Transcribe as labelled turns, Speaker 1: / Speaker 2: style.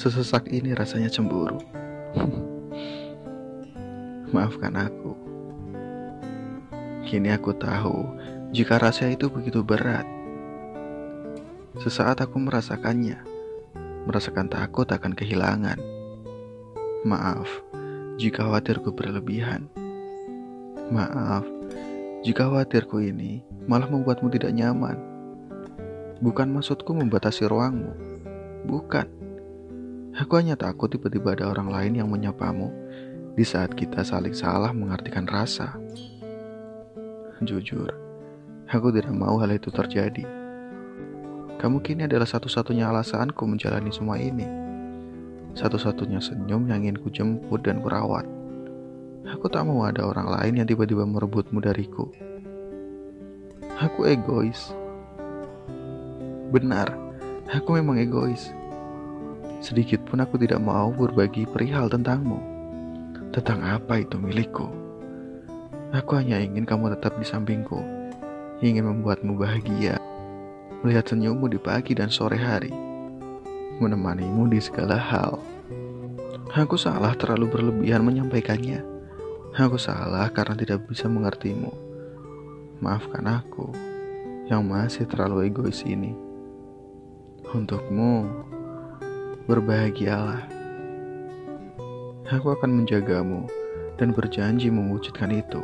Speaker 1: Sesesak ini rasanya cemburu. Maafkan aku. Kini aku tahu jika rasa itu begitu berat. Sesaat aku merasakannya, merasakan takut akan kehilangan. Maaf jika khawatirku berlebihan. Maaf jika khawatirku ini malah membuatmu tidak nyaman. Bukan maksudku membatasi ruangmu. Bukan. Aku hanya takut tiba-tiba ada orang lain yang menyapamu di saat kita saling salah mengartikan rasa. Jujur, aku tidak mau hal itu terjadi. Kamu kini adalah satu-satunya alasanku menjalani semua ini. Satu-satunya senyum yang ingin ku jemput dan kurawat. Aku tak mau ada orang lain yang tiba-tiba merebutmu dariku. Aku egois. Benar, aku memang egois. Sedikit pun aku tidak mau berbagi perihal tentangmu. Tentang apa itu milikku. Aku hanya ingin kamu tetap di sampingku. Ingin membuatmu bahagia. Melihat senyummu di pagi dan sore hari. Menemanimu di segala hal. Aku salah terlalu berlebihan menyampaikannya. Aku salah karena tidak bisa mengertimu. Maafkan aku yang masih terlalu egois ini. Untukmu, berbahagialah. Aku akan menjagamu dan berjanji mewujudkan itu.